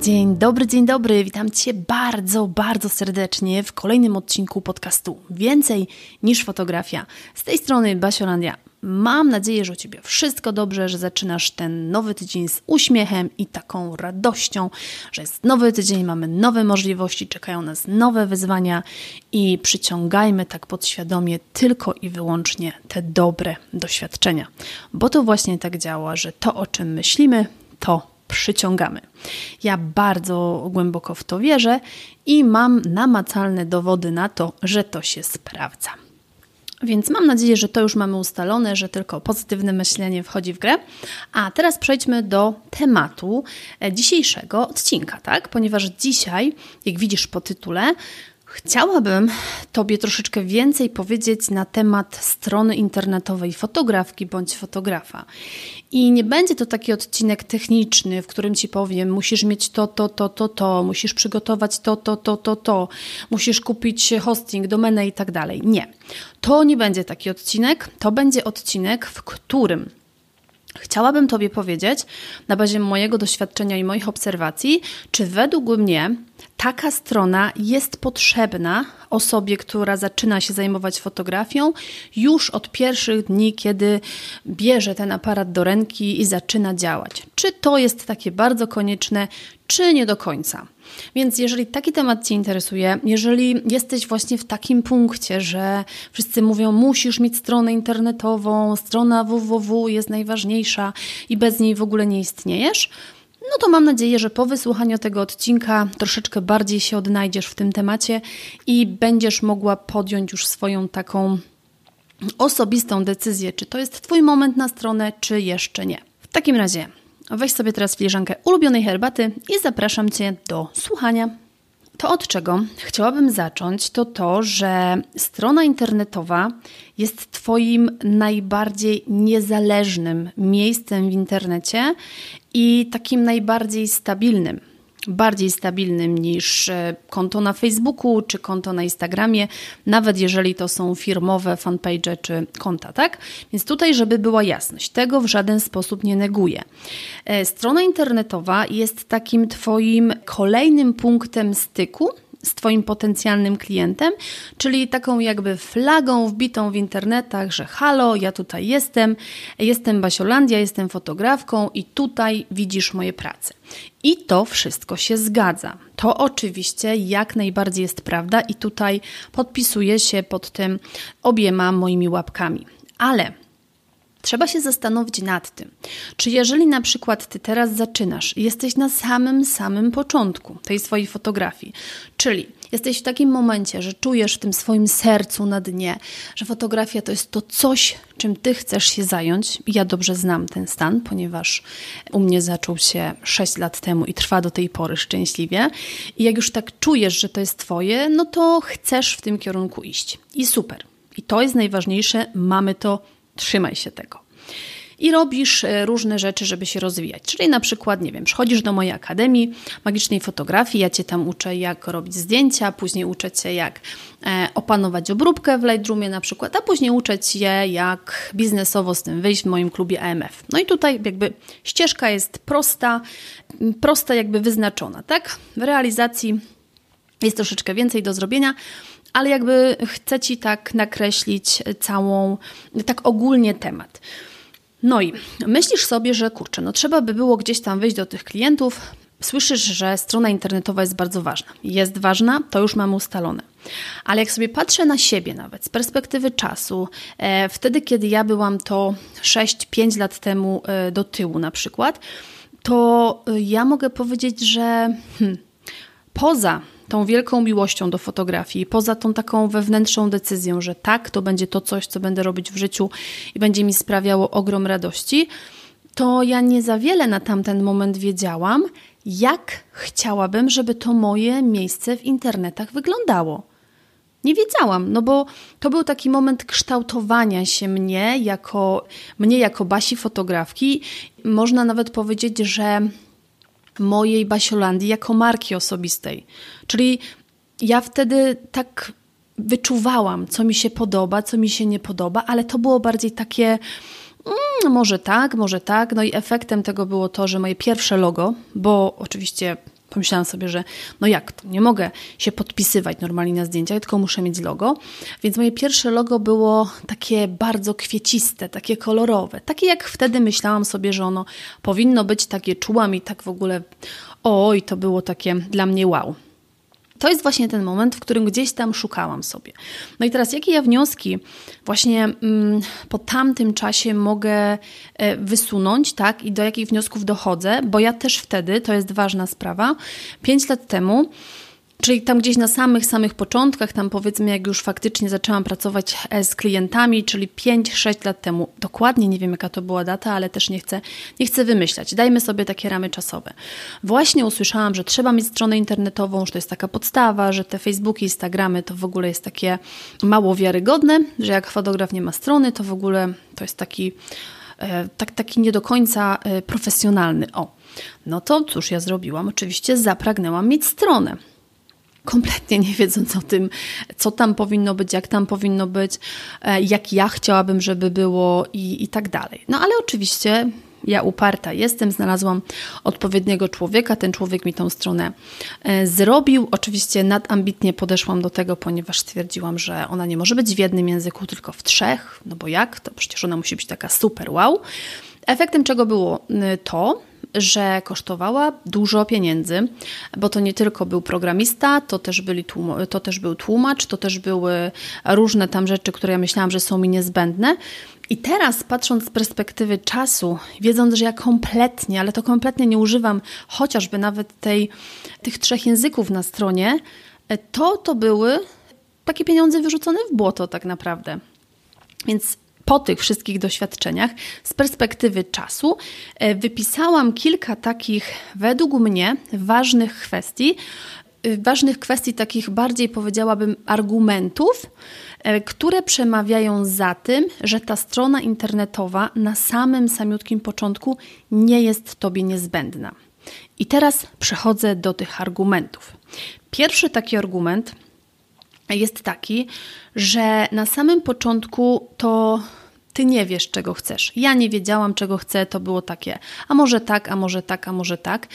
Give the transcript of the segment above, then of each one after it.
Dzień dobry, dzień dobry. Witam Cię bardzo, bardzo serdecznie w kolejnym odcinku podcastu Więcej niż fotografia. Z tej strony Basiolandia. Mam nadzieję, że u Ciebie wszystko dobrze, że zaczynasz ten nowy tydzień z uśmiechem i taką radością, że jest nowy tydzień, mamy nowe możliwości, czekają nas nowe wyzwania i przyciągajmy tak podświadomie tylko i wyłącznie te dobre doświadczenia. Bo to właśnie tak działa, że to, o czym myślimy, to przyciągamy. Ja bardzo głęboko w to wierzę i mam namacalne dowody na to, że to się sprawdza. Więc mam nadzieję, że to już mamy ustalone, że tylko pozytywne myślenie wchodzi w grę. A teraz przejdźmy do tematu dzisiejszego odcinka, tak? Ponieważ dzisiaj, jak widzisz po tytule, Chciałabym Tobie troszeczkę więcej powiedzieć na temat strony internetowej fotografki bądź fotografa. I nie będzie to taki odcinek techniczny, w którym Ci powiem, musisz mieć to, to, to, to, to, musisz przygotować to, to, to, to, to, musisz kupić hosting, domenę i tak dalej. Nie. To nie będzie taki odcinek. To będzie odcinek, w którym Chciałabym Tobie powiedzieć, na bazie mojego doświadczenia i moich obserwacji, czy według mnie taka strona jest potrzebna osobie, która zaczyna się zajmować fotografią już od pierwszych dni, kiedy bierze ten aparat do ręki i zaczyna działać. Czy to jest takie bardzo konieczne, czy nie do końca? Więc jeżeli taki temat Cię interesuje, jeżeli jesteś właśnie w takim punkcie, że wszyscy mówią, musisz mieć stronę internetową, strona www jest najważniejsza i bez niej w ogóle nie istniejesz, no to mam nadzieję, że po wysłuchaniu tego odcinka troszeczkę bardziej się odnajdziesz w tym temacie i będziesz mogła podjąć już swoją taką osobistą decyzję, czy to jest Twój moment na stronę, czy jeszcze nie. W takim razie weź sobie teraz filiżankę ulubionej herbaty i zapraszam Cię do słuchania. To od czego chciałabym zacząć, to to, że strona internetowa jest Twoim najbardziej niezależnym miejscem w internecie i takim najbardziej stabilnym bardziej stabilnym niż e, konto na Facebooku czy konto na Instagramie, nawet jeżeli to są firmowe fanpage czy konta, tak? Więc tutaj, żeby była jasność, tego w żaden sposób nie neguję. E, strona internetowa jest takim Twoim kolejnym punktem styku z Twoim potencjalnym klientem, czyli taką jakby flagą wbitą w internetach, że halo, ja tutaj jestem, jestem Basiolandia, jestem fotografką i tutaj widzisz moje prace. I to wszystko się zgadza. To oczywiście jak najbardziej jest prawda i tutaj podpisuję się pod tym obiema moimi łapkami. Ale Trzeba się zastanowić nad tym, czy jeżeli na przykład ty teraz zaczynasz jesteś na samym, samym początku tej swojej fotografii, czyli jesteś w takim momencie, że czujesz w tym swoim sercu na dnie, że fotografia to jest to coś, czym ty chcesz się zająć. Ja dobrze znam ten stan, ponieważ u mnie zaczął się 6 lat temu i trwa do tej pory szczęśliwie. I jak już tak czujesz, że to jest twoje, no to chcesz w tym kierunku iść. I super. I to jest najważniejsze, mamy to Trzymaj się tego. I robisz e, różne rzeczy, żeby się rozwijać. Czyli na przykład, nie wiem, przychodzisz do mojej akademii magicznej fotografii, ja cię tam uczę, jak robić zdjęcia, później uczę cię, jak e, opanować obróbkę w Lightroomie na przykład, a później uczę cię, jak biznesowo z tym wyjść w moim klubie AMF. No i tutaj jakby ścieżka jest prosta, prosta jakby wyznaczona, tak? W realizacji jest troszeczkę więcej do zrobienia, ale jakby chcę Ci tak nakreślić całą, tak ogólnie temat. No i myślisz sobie, że kurczę, no trzeba by było gdzieś tam wyjść do tych klientów, słyszysz, że strona internetowa jest bardzo ważna. Jest ważna, to już mamy ustalone. Ale jak sobie patrzę na siebie nawet z perspektywy czasu, e, wtedy kiedy ja byłam to 6-5 lat temu e, do tyłu na przykład, to e, ja mogę powiedzieć, że hmm, poza tą wielką miłością do fotografii, poza tą taką wewnętrzną decyzją, że tak, to będzie to coś, co będę robić w życiu i będzie mi sprawiało ogrom radości, to ja nie za wiele na tamten moment wiedziałam, jak chciałabym, żeby to moje miejsce w internetach wyglądało. Nie wiedziałam, no bo to był taki moment kształtowania się mnie jako, mnie jako Basi fotografki. Można nawet powiedzieć, że mojej Basiolandii jako marki osobistej. Czyli ja wtedy tak wyczuwałam, co mi się podoba, co mi się nie podoba, ale to było bardziej takie mm, może tak, może tak. No i efektem tego było to, że moje pierwsze logo, bo oczywiście pomyślałam sobie, że no jak to, nie mogę się podpisywać normalnie na zdjęciach, tylko muszę mieć logo. Więc moje pierwsze logo było takie bardzo kwieciste, takie kolorowe. Takie jak wtedy myślałam sobie, że ono powinno być, takie czułam i tak w ogóle oj, to było takie dla mnie wow. To jest właśnie ten moment, w którym gdzieś tam szukałam sobie. No i teraz, jakie ja wnioski właśnie mm, po tamtym czasie mogę e, wysunąć, tak, i do jakich wniosków dochodzę, bo ja też wtedy, to jest ważna sprawa, pięć lat temu Czyli tam gdzieś na samych, samych początkach, tam powiedzmy, jak już faktycznie zaczęłam pracować e, z klientami, czyli 5-6 lat temu, dokładnie nie wiem, jaka to była data, ale też nie chcę, nie chcę wymyślać. Dajmy sobie takie ramy czasowe. Właśnie usłyszałam, że trzeba mieć stronę internetową, że to jest taka podstawa, że te Facebooki, Instagramy to w ogóle jest takie mało wiarygodne, że jak fotograf nie ma strony, to w ogóle to jest taki, e, tak, taki nie do końca e, profesjonalny. O, no to cóż ja zrobiłam? Oczywiście zapragnęłam mieć stronę kompletnie nie wiedząc o tym, co tam powinno być, jak tam powinno być, e, jak ja chciałabym, żeby było i, i tak dalej. No ale oczywiście ja uparta jestem, znalazłam odpowiedniego człowieka, ten człowiek mi tą stronę e, zrobił. Oczywiście nadambitnie podeszłam do tego, ponieważ stwierdziłam, że ona nie może być w jednym języku, tylko w trzech, no bo jak? To przecież ona musi być taka super wow. Efektem czego było to, że kosztowała dużo pieniędzy, bo to nie tylko był programista, to też, byli tłum- to też był tłumacz, to też były różne tam rzeczy, które ja myślałam, że są mi niezbędne. I teraz, patrząc z perspektywy czasu, wiedząc, że ja kompletnie, ale to kompletnie nie używam chociażby nawet tej, tych trzech języków na stronie, to to były takie pieniądze wyrzucone w błoto, tak naprawdę. Więc po tych wszystkich doświadczeniach, z perspektywy czasu, e, wypisałam kilka takich, według mnie, ważnych kwestii, e, ważnych kwestii, takich bardziej powiedziałabym argumentów, e, które przemawiają za tym, że ta strona internetowa na samym samiutkim początku nie jest Tobie niezbędna. I teraz przechodzę do tych argumentów. Pierwszy taki argument jest taki, że na samym początku to ty nie wiesz, czego chcesz. Ja nie wiedziałam, czego chcę, to było takie, a może tak, a może tak, a może tak.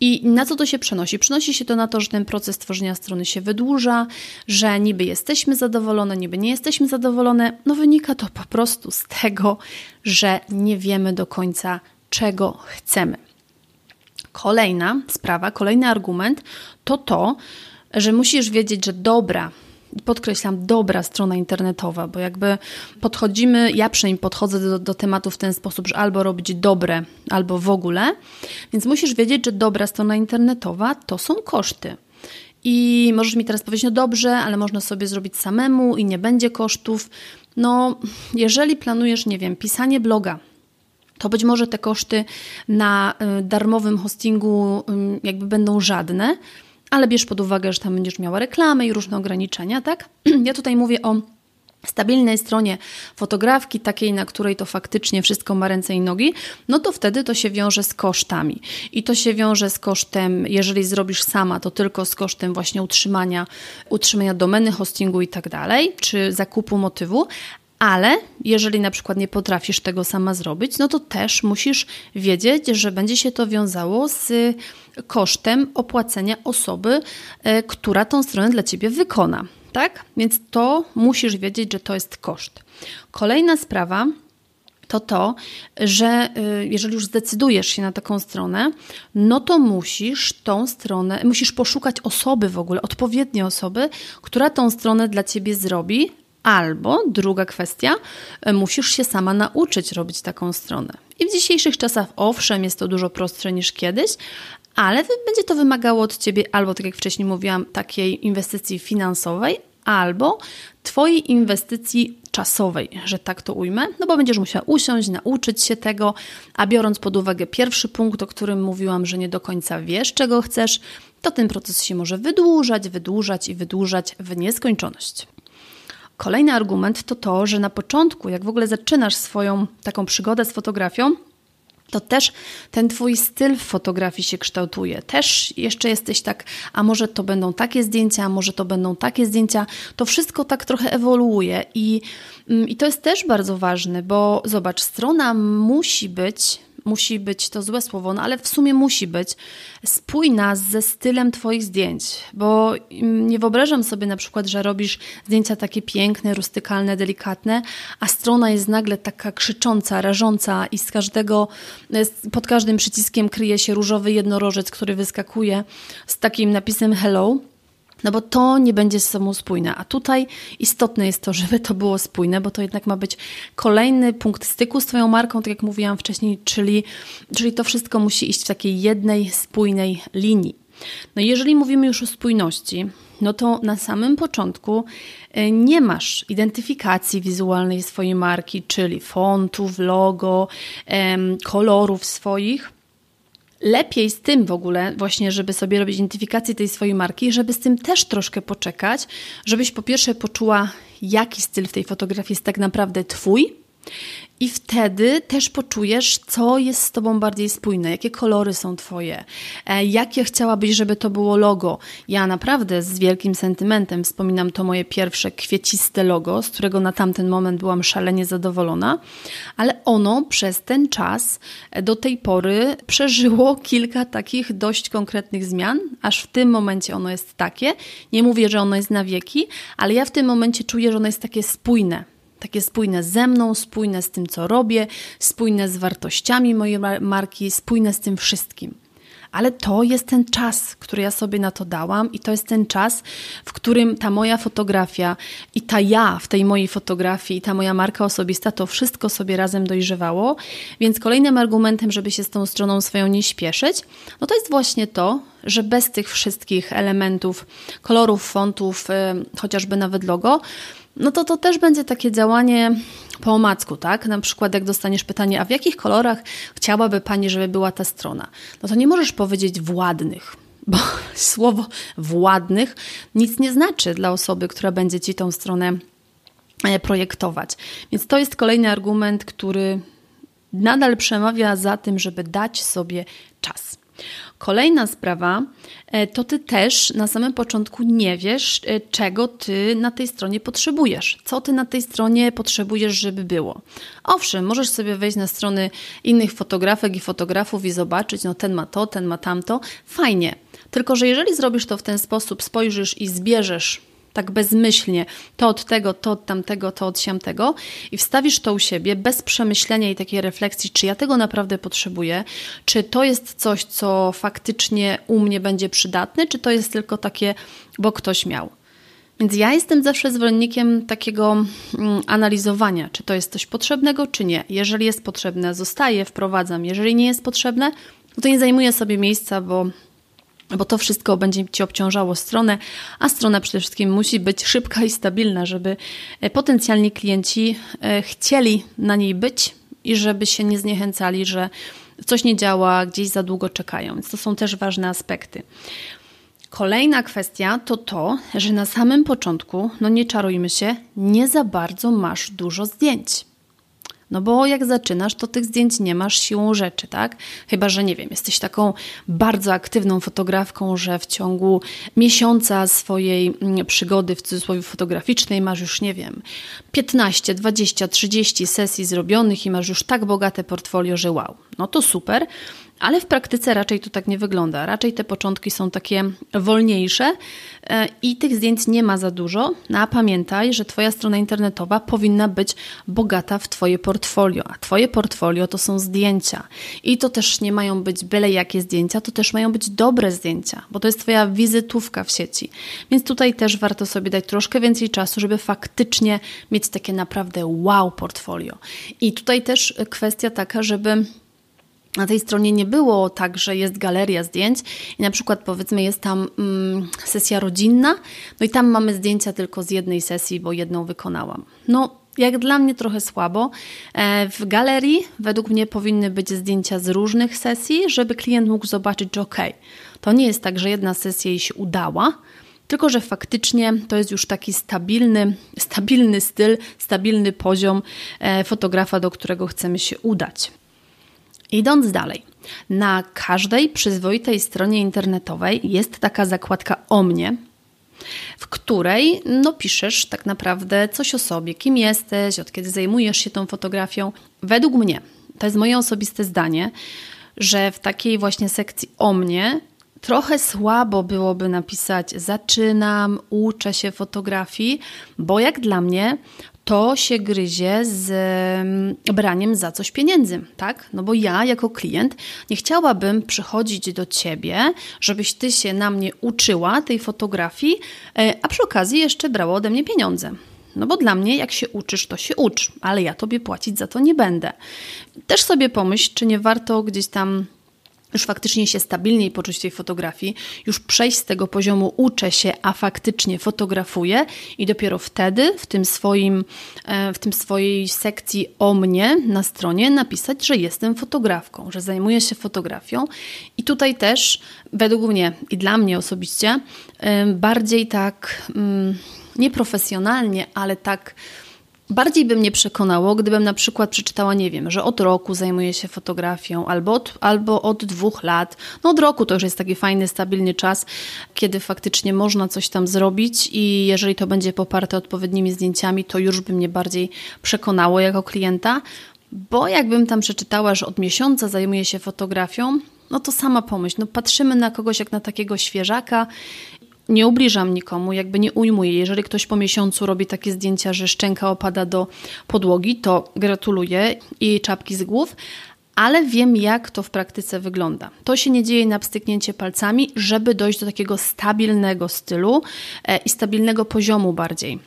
I na co to się przenosi? Przenosi się to na to, że ten proces tworzenia strony się wydłuża, że niby jesteśmy zadowolone, niby nie jesteśmy zadowolone. No wynika to po prostu z tego, że nie wiemy do końca, czego chcemy. Kolejna sprawa, kolejny argument to to, że musisz wiedzieć, że dobra, podkreślam, dobra strona internetowa, bo jakby podchodzimy, ja przynajmniej podchodzę do, do tematu w ten sposób, że albo robić dobre, albo w ogóle, więc musisz wiedzieć, że dobra strona internetowa to są koszty. I możesz mi teraz powiedzieć, no dobrze, ale można sobie zrobić samemu i nie będzie kosztów. No, jeżeli planujesz, nie wiem, pisanie bloga, to być może te koszty na y, darmowym hostingu y, jakby będą żadne, ale bierz pod uwagę, że tam będziesz miała reklamy i różne ograniczenia, tak? Ja tutaj mówię o stabilnej stronie fotografki, takiej, na której to faktycznie wszystko ma ręce i nogi, no to wtedy to się wiąże z kosztami. I to się wiąże z kosztem, jeżeli zrobisz sama, to tylko z kosztem właśnie utrzymania, utrzymania domeny, hostingu i tak dalej, czy zakupu motywu, ale jeżeli na przykład nie potrafisz tego sama zrobić, no to też musisz wiedzieć, że będzie się to wiązało z kosztem opłacenia osoby, e, która tą stronę dla ciebie wykona. Tak? Więc to musisz wiedzieć, że to jest koszt. Kolejna sprawa to to, że y, jeżeli już zdecydujesz się na taką stronę, no to musisz tą stronę, musisz poszukać osoby w ogóle, odpowiedniej osoby, która tą stronę dla ciebie zrobi, Albo druga kwestia, y, musisz się sama nauczyć robić taką stronę. I w dzisiejszych czasach, owszem, jest to dużo prostsze niż kiedyś, ale będzie to wymagało od ciebie albo, tak jak wcześniej mówiłam, takiej inwestycji finansowej, albo Twojej inwestycji czasowej, że tak to ujmę, no bo będziesz musiała usiąść, nauczyć się tego, a biorąc pod uwagę pierwszy punkt, o którym mówiłam, że nie do końca wiesz, czego chcesz, to ten proces się może wydłużać, wydłużać i wydłużać w nieskończoność. Kolejny argument to to, że na początku, jak w ogóle zaczynasz swoją taką przygodę z fotografią, to też ten twój styl w fotografii się kształtuje. Też jeszcze jesteś tak, a może to będą takie zdjęcia, a może to będą takie zdjęcia. To wszystko tak trochę ewoluuje i, mm, i to jest też bardzo ważne, bo zobacz, strona musi być musi być to złe słowo, no ale w sumie musi być spójna ze stylem Twoich zdjęć, bo mm, nie wyobrażam sobie na przykład, że robisz zdjęcia takie piękne, rustykalne, delikatne, a strona jest nagle taka krzycząca, rażąca i z każdego, pod każdym przyciskiem kryje się różowy jednorożec, który wyskakuje z takim napisem hello. No bo to nie będzie z sobą spójne. A tutaj istotne jest to, żeby to było spójne, bo to jednak ma być kolejny punkt styku z Twoją marką, tak jak mówiłam wcześniej, czyli, czyli to wszystko musi iść w takiej jednej, spójnej linii. No jeżeli mówimy już o spójności, no to na samym początku e, nie masz identyfikacji wizualnej swojej marki, czyli fontów, logo, kolorów swoich lepiej z tym w ogóle, właśnie, żeby sobie robić identyfikację tej swojej marki, żeby z tym też troszkę poczekać, żebyś po pierwsze poczuła, jaki styl w tej fotografii jest tak naprawdę Twój i wtedy też poczujesz, co jest z tobą bardziej spójne, jakie kolory są twoje, e, jakie chciałabyś, żeby to było logo. Ja naprawdę z wielkim sentymentem wspominam to moje pierwsze kwieciste logo, z którego na tamten moment byłam szalenie zadowolona, ale ono przez ten czas e, do tej pory przeżyło kilka takich dość konkretnych zmian, aż w tym momencie ono jest takie. Nie mówię, że ono jest na wieki, ale ja w tym momencie czuję, że ono jest takie spójne takie spójne ze mną, spójne z tym, co robię, spójne z wartościami mojej marki, spójne z tym wszystkim. Ale to jest ten czas, który ja sobie na to dałam, i to jest ten czas, w którym ta moja fotografia i ta ja w tej mojej fotografii, i ta moja marka osobista, to wszystko sobie razem dojrzewało. Więc kolejnym argumentem, żeby się z tą stroną swoją nie śpieszyć, no to jest właśnie to, że bez tych wszystkich elementów, kolorów, fontów, yy, chociażby nawet logo, no to to też będzie takie działanie po omacku, tak? Na przykład jak dostaniesz pytanie, a w jakich kolorach chciałaby Pani, żeby była ta strona? No to nie możesz powiedzieć władnych, bo słowo władnych nic nie znaczy dla osoby, która będzie Ci tą stronę e, projektować. Więc to jest kolejny argument, który nadal przemawia za tym, żeby dać sobie czas. Kolejna sprawa to ty też na samym początku nie wiesz, e, czego ty na tej stronie potrzebujesz, co ty na tej stronie potrzebujesz, żeby było. Owszem, możesz sobie wejść na strony innych fotografek i fotografów i zobaczyć, no ten ma to, ten ma tamto. Fajnie. Tylko, że jeżeli zrobisz to w ten sposób, spojrzysz i zbierzesz tak bezmyślnie, to od tego, to od tamtego, to od siamtego i wstawisz to u siebie bez przemyślenia i takiej refleksji, czy ja tego naprawdę potrzebuję, czy to jest coś, co faktycznie u mnie będzie przydatne, czy to jest tylko takie, bo ktoś miał. Więc ja jestem zawsze zwolennikiem takiego mm, analizowania, czy to jest coś potrzebnego, czy nie. Jeżeli jest potrzebne, zostaje, wprowadzam. Jeżeli nie jest potrzebne, to nie zajmuję sobie miejsca, bo bo to wszystko będzie Ci obciążało stronę, a strona przede wszystkim musi być szybka i stabilna, żeby e, potencjalni klienci e, chcieli na niej być i żeby się nie zniechęcali, że coś nie działa, gdzieś za długo czekają. Więc to są też ważne aspekty. Kolejna kwestia to to, że na samym początku, no nie czarujmy się, nie za bardzo masz dużo zdjęć. No bo jak zaczynasz, to tych zdjęć nie masz siłą rzeczy, tak? Chyba, że nie wiem, jesteś taką bardzo aktywną fotografką, że w ciągu miesiąca swojej mm, przygody w cudzysłowie fotograficznej masz już, nie wiem, 15, 20, 30 sesji zrobionych i masz już tak bogate portfolio, że wow. No to super, Ale w praktyce raczej to tak nie wygląda. Raczej te początki są takie wolniejsze e, i tych zdjęć nie ma za dużo. No a pamiętaj, że Twoja strona internetowa powinna być bogata w Twoje portfolio, a Twoje portfolio to są zdjęcia. I to też nie mają być byle jakie zdjęcia, to też mają być dobre zdjęcia, bo to jest Twoja wizytówka w sieci. Więc tutaj też warto sobie dać troszkę więcej czasu, żeby faktycznie mieć takie naprawdę wow portfolio. I tutaj też kwestia taka, żeby na tej stronie nie było tak, że jest galeria zdjęć i na przykład powiedzmy jest tam mm, sesja rodzinna, no i tam mamy zdjęcia tylko z jednej sesji, bo jedną wykonałam. No, jak dla mnie trochę słabo. E, w galerii według mnie powinny być zdjęcia z różnych sesji, żeby klient mógł zobaczyć, że ok, to nie jest tak, że jedna sesja jej się udała, tylko że faktycznie to jest już taki stabilny, stabilny styl, stabilny poziom e, fotografa, do którego chcemy się udać. Idąc dalej, na każdej przyzwoitej stronie internetowej jest taka zakładka o mnie, w której no, piszesz tak naprawdę coś o sobie, kim jesteś, od kiedy zajmujesz się tą fotografią. Według mnie, to jest moje osobiste zdanie, że w takiej właśnie sekcji o mnie trochę słabo byłoby napisać zaczynam, uczę się fotografii, bo jak dla mnie to się gryzie z braniem za coś pieniędzy, tak? No bo ja jako klient nie chciałabym przychodzić do ciebie, żebyś ty się na mnie uczyła tej fotografii, e, a przy okazji jeszcze brało ode mnie pieniądze. No bo dla mnie, jak się uczysz, to się ucz, ale ja tobie płacić za to nie będę. Też sobie pomyśl, czy nie warto gdzieś tam już faktycznie się stabilniej poczuć w tej fotografii, już przejść z tego poziomu uczę się, a faktycznie fotografuję i dopiero wtedy w tym swoim, e, w tym swojej sekcji o mnie na stronie napisać, że jestem fotografką, że zajmuję się fotografią. I tutaj też według mnie i dla mnie osobiście e, bardziej tak mm, nieprofesjonalnie, ale tak Bardziej by mnie przekonało, gdybym na przykład przeczytała, nie wiem, że od roku zajmuję się fotografią, albo od, albo od dwóch lat. No od roku to już jest taki fajny, stabilny czas, kiedy faktycznie można coś tam zrobić i jeżeli to będzie poparte odpowiednimi zdjęciami, to już by mnie bardziej przekonało jako klienta, bo jakbym tam przeczytała, że od miesiąca zajmuję się fotografią, no to sama pomyśl, no patrzymy na kogoś jak na takiego świeżaka nie ubliżam nikomu, jakby nie ujmuję. Jeżeli ktoś po miesiącu robi takie zdjęcia, że szczęka opada do podłogi, to gratuluję i czapki z głów, ale wiem, jak to w praktyce wygląda. To się nie dzieje na wstyknięcie palcami, żeby dojść do takiego stabilnego stylu e, i stabilnego poziomu bardziej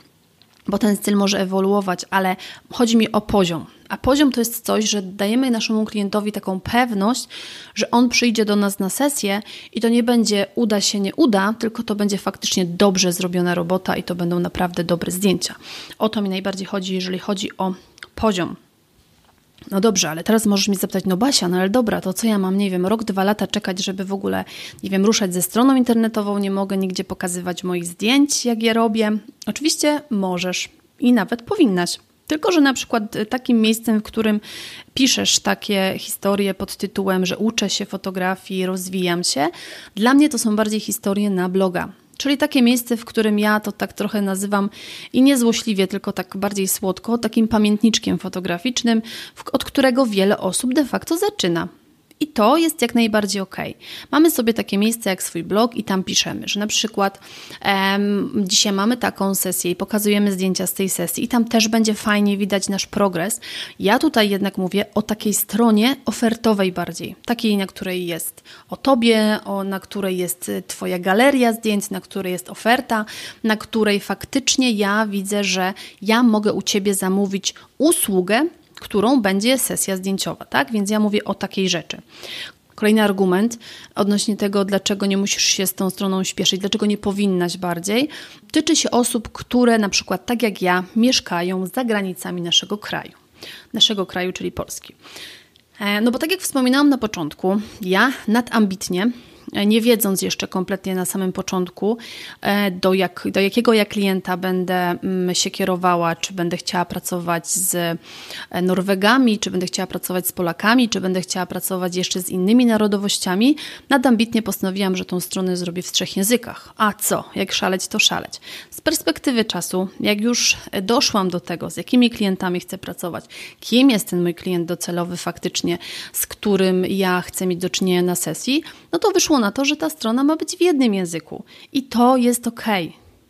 bo ten styl może ewoluować, ale chodzi mi o poziom. A poziom to jest coś, że dajemy naszemu klientowi taką pewność, że on przyjdzie do nas na sesję i to nie będzie uda się, nie uda, tylko to będzie faktycznie dobrze zrobiona robota i to będą naprawdę dobre zdjęcia. O to mi najbardziej chodzi, jeżeli chodzi o poziom. No dobrze, ale teraz możesz mi zapytać, no Basia, no ale dobra, to co ja mam, nie wiem, rok, dwa lata czekać, żeby w ogóle, nie wiem, ruszać ze stroną internetową, nie mogę nigdzie pokazywać moich zdjęć, jak je robię. Oczywiście możesz i nawet powinnaś. Tylko, że na przykład takim miejscem, w którym piszesz takie historie pod tytułem, że uczę się fotografii, rozwijam się, dla mnie to są bardziej historie na bloga. Czyli takie miejsce, w którym ja to tak trochę nazywam i nie złośliwie, tylko tak bardziej słodko, takim pamiętniczkiem fotograficznym, od którego wiele osób de facto zaczyna. I to jest jak najbardziej ok. Mamy sobie takie miejsce jak swój blog i tam piszemy, że na przykład um, dzisiaj mamy taką sesję i pokazujemy zdjęcia z tej sesji i tam też będzie fajnie widać nasz progres. Ja tutaj jednak mówię o takiej stronie ofertowej bardziej, takiej, na której jest o tobie, o, na której jest twoja galeria zdjęć, na której jest oferta, na której faktycznie ja widzę, że ja mogę u ciebie zamówić usługę, którą będzie sesja zdjęciowa, tak? Więc ja mówię o takiej rzeczy. Kolejny argument odnośnie tego, dlaczego nie musisz się z tą stroną śpieszyć, dlaczego nie powinnaś bardziej, tyczy się osób, które na przykład tak jak ja mieszkają za granicami naszego kraju. Naszego kraju, czyli Polski. E, no bo tak jak wspominałam na początku, ja nadambitnie nie wiedząc jeszcze kompletnie na samym początku, e, do, jak, do jakiego ja klienta będę mm, się kierowała, czy będę chciała pracować z e, Norwegami, czy będę chciała pracować z Polakami, czy będę chciała pracować jeszcze z innymi narodowościami, nadambitnie postanowiłam, że tą stronę zrobię w trzech językach. A co? Jak szaleć, to szaleć. Z perspektywy czasu, jak już doszłam do tego, z jakimi klientami chcę pracować, kim jest ten mój klient docelowy faktycznie, z którym ja chcę mieć do czynienia na sesji, no to wyszło na to, że ta strona ma być w jednym języku i to jest ok.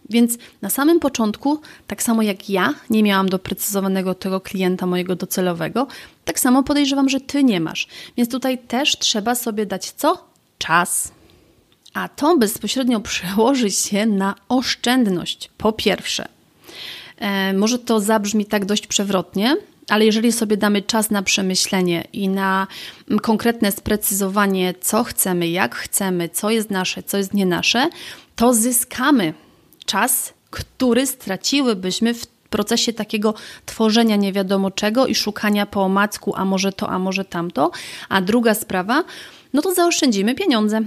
Więc na samym początku, tak samo jak ja nie miałam doprecyzowanego tego klienta mojego docelowego, tak samo podejrzewam, że ty nie masz. Więc tutaj też trzeba sobie dać co? Czas. A to bezpośrednio przełoży się na oszczędność. Po pierwsze, e, może to zabrzmi tak dość przewrotnie, ale jeżeli sobie damy czas na przemyślenie i na konkretne sprecyzowanie, co chcemy, jak chcemy, co jest nasze, co jest nie nasze, to zyskamy czas, który straciłybyśmy w procesie takiego tworzenia nie wiadomo czego i szukania po omacku, a może to, a może tamto. A druga sprawa, no to zaoszczędzimy pieniądze,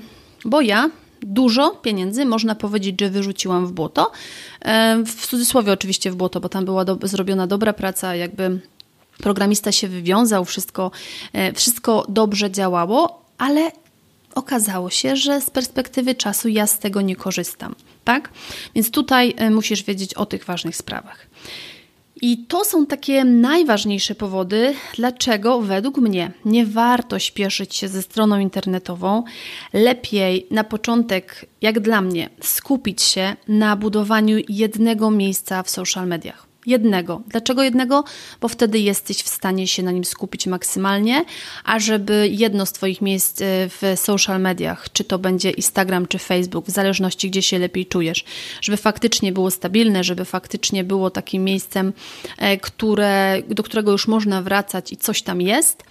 bo ja dużo pieniędzy, można powiedzieć, że wyrzuciłam w błoto. E, w cudzysłowie oczywiście w błoto, bo tam była do, zrobiona dobra praca, jakby Programista się wywiązał, wszystko, e, wszystko dobrze działało, ale okazało się, że z perspektywy czasu ja z tego nie korzystam. Tak? Więc tutaj e, musisz wiedzieć o tych ważnych sprawach. I to są takie najważniejsze powody, dlaczego według mnie nie warto śpieszyć się ze stroną internetową. Lepiej na początek, jak dla mnie, skupić się na budowaniu jednego miejsca w social mediach. Jednego. Dlaczego jednego? Bo wtedy jesteś w stanie się na nim skupić maksymalnie, a żeby jedno z Twoich miejsc e, w social mediach, czy to będzie Instagram, czy Facebook, w zależności gdzie się lepiej czujesz, żeby faktycznie było stabilne, żeby faktycznie było takim miejscem, e, które, do którego już można wracać i coś tam jest,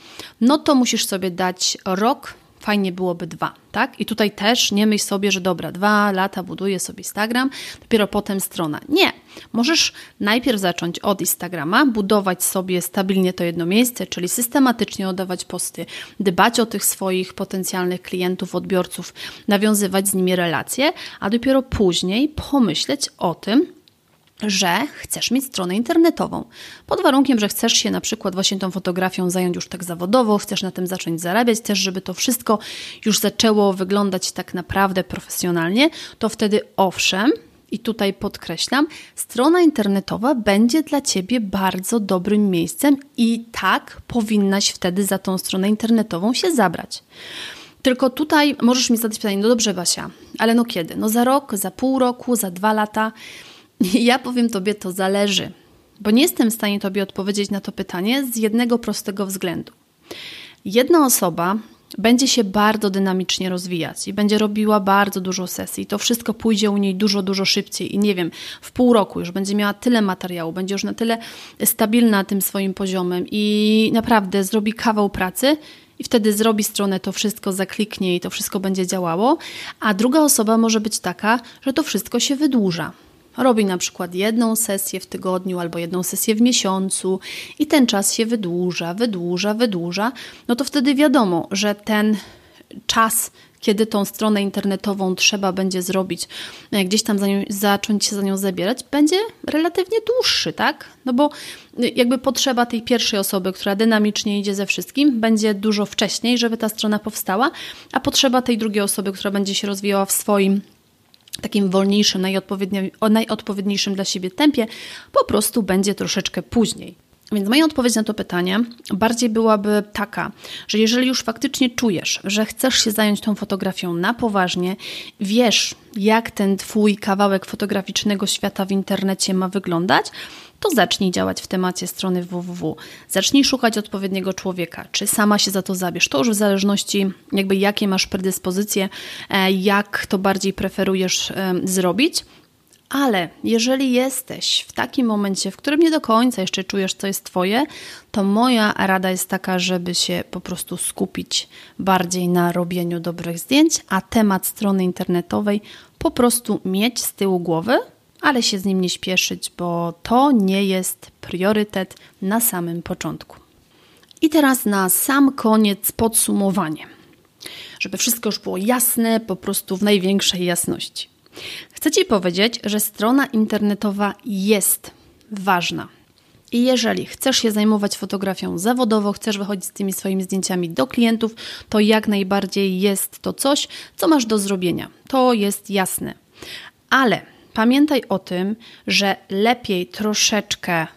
no to musisz sobie dać rok, fajnie byłoby dwa, tak? I tutaj też nie myśl sobie, że dobra, dwa lata buduję sobie Instagram, dopiero potem strona. Nie. Możesz najpierw zacząć od Instagrama, budować sobie stabilnie to jedno miejsce, czyli systematycznie oddawać posty, dbać o tych swoich potencjalnych klientów, odbiorców, nawiązywać z nimi relacje, a dopiero później pomyśleć o tym, że chcesz mieć stronę internetową. Pod warunkiem, że chcesz się na przykład właśnie tą fotografią zająć już tak zawodowo, chcesz na tym zacząć zarabiać, też żeby to wszystko już zaczęło wyglądać tak naprawdę profesjonalnie, to wtedy owszem, i tutaj podkreślam, strona internetowa będzie dla Ciebie bardzo dobrym miejscem i tak powinnaś wtedy za tą stronę internetową się zabrać. Tylko tutaj możesz mi zadać pytanie, no dobrze Basia, ale no kiedy? No za rok, za pół roku, za dwa lata? Ja powiem Tobie, to zależy, bo nie jestem w stanie Tobie odpowiedzieć na to pytanie z jednego prostego względu. Jedna osoba będzie się bardzo dynamicznie rozwijać i będzie robiła bardzo dużo sesji. To wszystko pójdzie u niej dużo, dużo szybciej i nie wiem, w pół roku już będzie miała tyle materiału, będzie już na tyle stabilna tym swoim poziomem i naprawdę zrobi kawał pracy i wtedy zrobi stronę, to wszystko zakliknie i to wszystko będzie działało, a druga osoba może być taka, że to wszystko się wydłuża robi na przykład jedną sesję w tygodniu albo jedną sesję w miesiącu i ten czas się wydłuża, wydłuża, wydłuża, no to wtedy wiadomo, że ten czas, kiedy tą stronę internetową trzeba będzie zrobić, e, gdzieś tam za nią, zacząć się za nią zabierać, będzie relatywnie dłuższy, tak? No bo e, jakby potrzeba tej pierwszej osoby, która dynamicznie idzie ze wszystkim, będzie dużo wcześniej, żeby ta strona powstała, a potrzeba tej drugiej osoby, która będzie się rozwijała w swoim takim wolniejszym, najodpowiedniejszym dla siebie tempie, po prostu będzie troszeczkę później. Więc moja odpowiedź na to pytanie bardziej byłaby taka, że jeżeli już faktycznie czujesz, że chcesz się zająć tą fotografią na poważnie, wiesz, jak ten Twój kawałek fotograficznego świata w internecie ma wyglądać, to zacznij działać w temacie strony www. Zacznij szukać odpowiedniego człowieka, czy sama się za to zabierz. To już w zależności, jakby jakie masz predyspozycje, e, jak to bardziej preferujesz e, zrobić. Ale jeżeli jesteś w takim momencie, w którym nie do końca jeszcze czujesz, co jest Twoje, to moja rada jest taka, żeby się po prostu skupić bardziej na robieniu dobrych zdjęć, a temat strony internetowej po prostu mieć z tyłu głowy, ale się z nim nie śpieszyć, bo to nie jest priorytet na samym początku. I teraz na sam koniec podsumowanie. żeby wszystko już było jasne, po prostu w największej jasności. Chcę Ci powiedzieć, że strona internetowa jest ważna. I jeżeli chcesz się zajmować fotografią zawodowo, chcesz wychodzić z tymi swoimi zdjęciami do klientów, to jak najbardziej jest to coś, co masz do zrobienia. To jest jasne. Ale pamiętaj o tym, że lepiej troszeczkę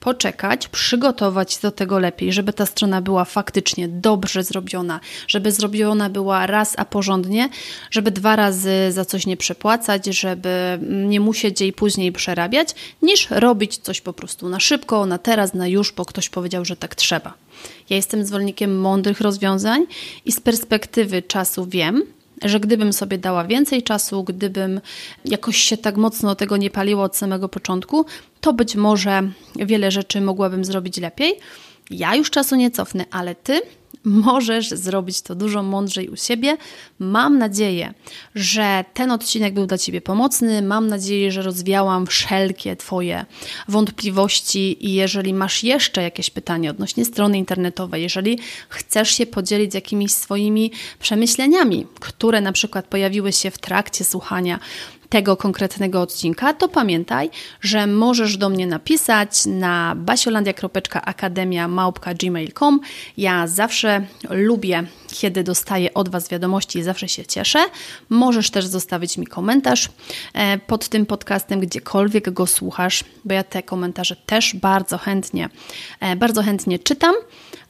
poczekać, przygotować się do tego lepiej, żeby ta strona była faktycznie dobrze zrobiona, żeby zrobiona była raz, a porządnie, żeby dwa razy za coś nie przepłacać, żeby nie musieć jej później przerabiać, niż robić coś po prostu na szybko, na teraz, na już, bo ktoś powiedział, że tak trzeba. Ja jestem zwolennikiem mądrych rozwiązań i z perspektywy czasu wiem, że gdybym sobie dała więcej czasu, gdybym jakoś się tak mocno tego nie paliło od samego początku, to być może wiele rzeczy mogłabym zrobić lepiej. Ja już czasu nie cofnę, ale ty możesz zrobić to dużo mądrzej u siebie. Mam nadzieję, że ten odcinek był dla Ciebie pomocny. Mam nadzieję, że rozwiałam wszelkie Twoje wątpliwości i jeżeli masz jeszcze jakieś pytanie odnośnie strony internetowej, jeżeli chcesz się podzielić jakimiś swoimi przemyśleniami, które na przykład pojawiły się w trakcie słuchania tego konkretnego odcinka, to pamiętaj, że możesz do mnie napisać na basiolandia.akademia.gmail.com. Ja zawsze lubię, kiedy dostaję od Was wiadomości i zawsze się cieszę. Możesz też zostawić mi komentarz e, pod tym podcastem, gdziekolwiek go słuchasz, bo ja te komentarze też bardzo chętnie, e, bardzo chętnie czytam.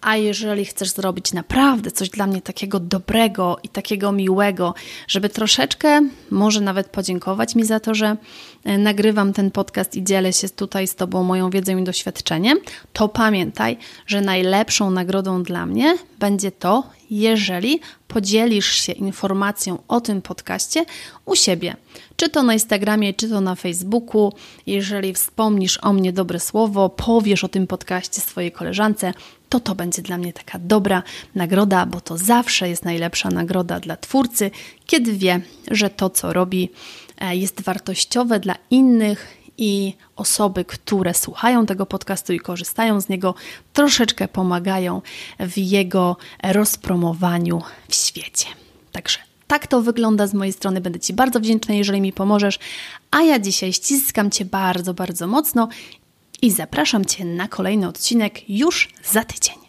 A jeżeli chcesz zrobić naprawdę coś dla mnie takiego dobrego i takiego miłego, żeby troszeczkę może nawet podziękować mi za to, że e, nagrywam ten podcast i dzielę się tutaj z Tobą moją wiedzą i doświadczeniem, to pamiętaj, że najlepszą nagrodą dla mnie będzie to, jeżeli podzielisz się informacją o tym podcaście u siebie. Czy to na Instagramie, czy to na Facebooku. Jeżeli wspomnisz o mnie dobre słowo, powiesz o tym podcaście swojej koleżance, to to będzie dla mnie taka dobra nagroda, bo to zawsze jest najlepsza nagroda dla twórcy, kiedy wie, że to, co robi, e, jest wartościowe dla innych i osoby, które słuchają tego podcastu i korzystają z niego, troszeczkę pomagają w jego rozpromowaniu w świecie. Także tak to wygląda z mojej strony. Będę Ci bardzo wdzięczna, jeżeli mi pomożesz. A ja dzisiaj ściskam Cię bardzo, bardzo mocno i zapraszam Cię na kolejny odcinek już za tydzień.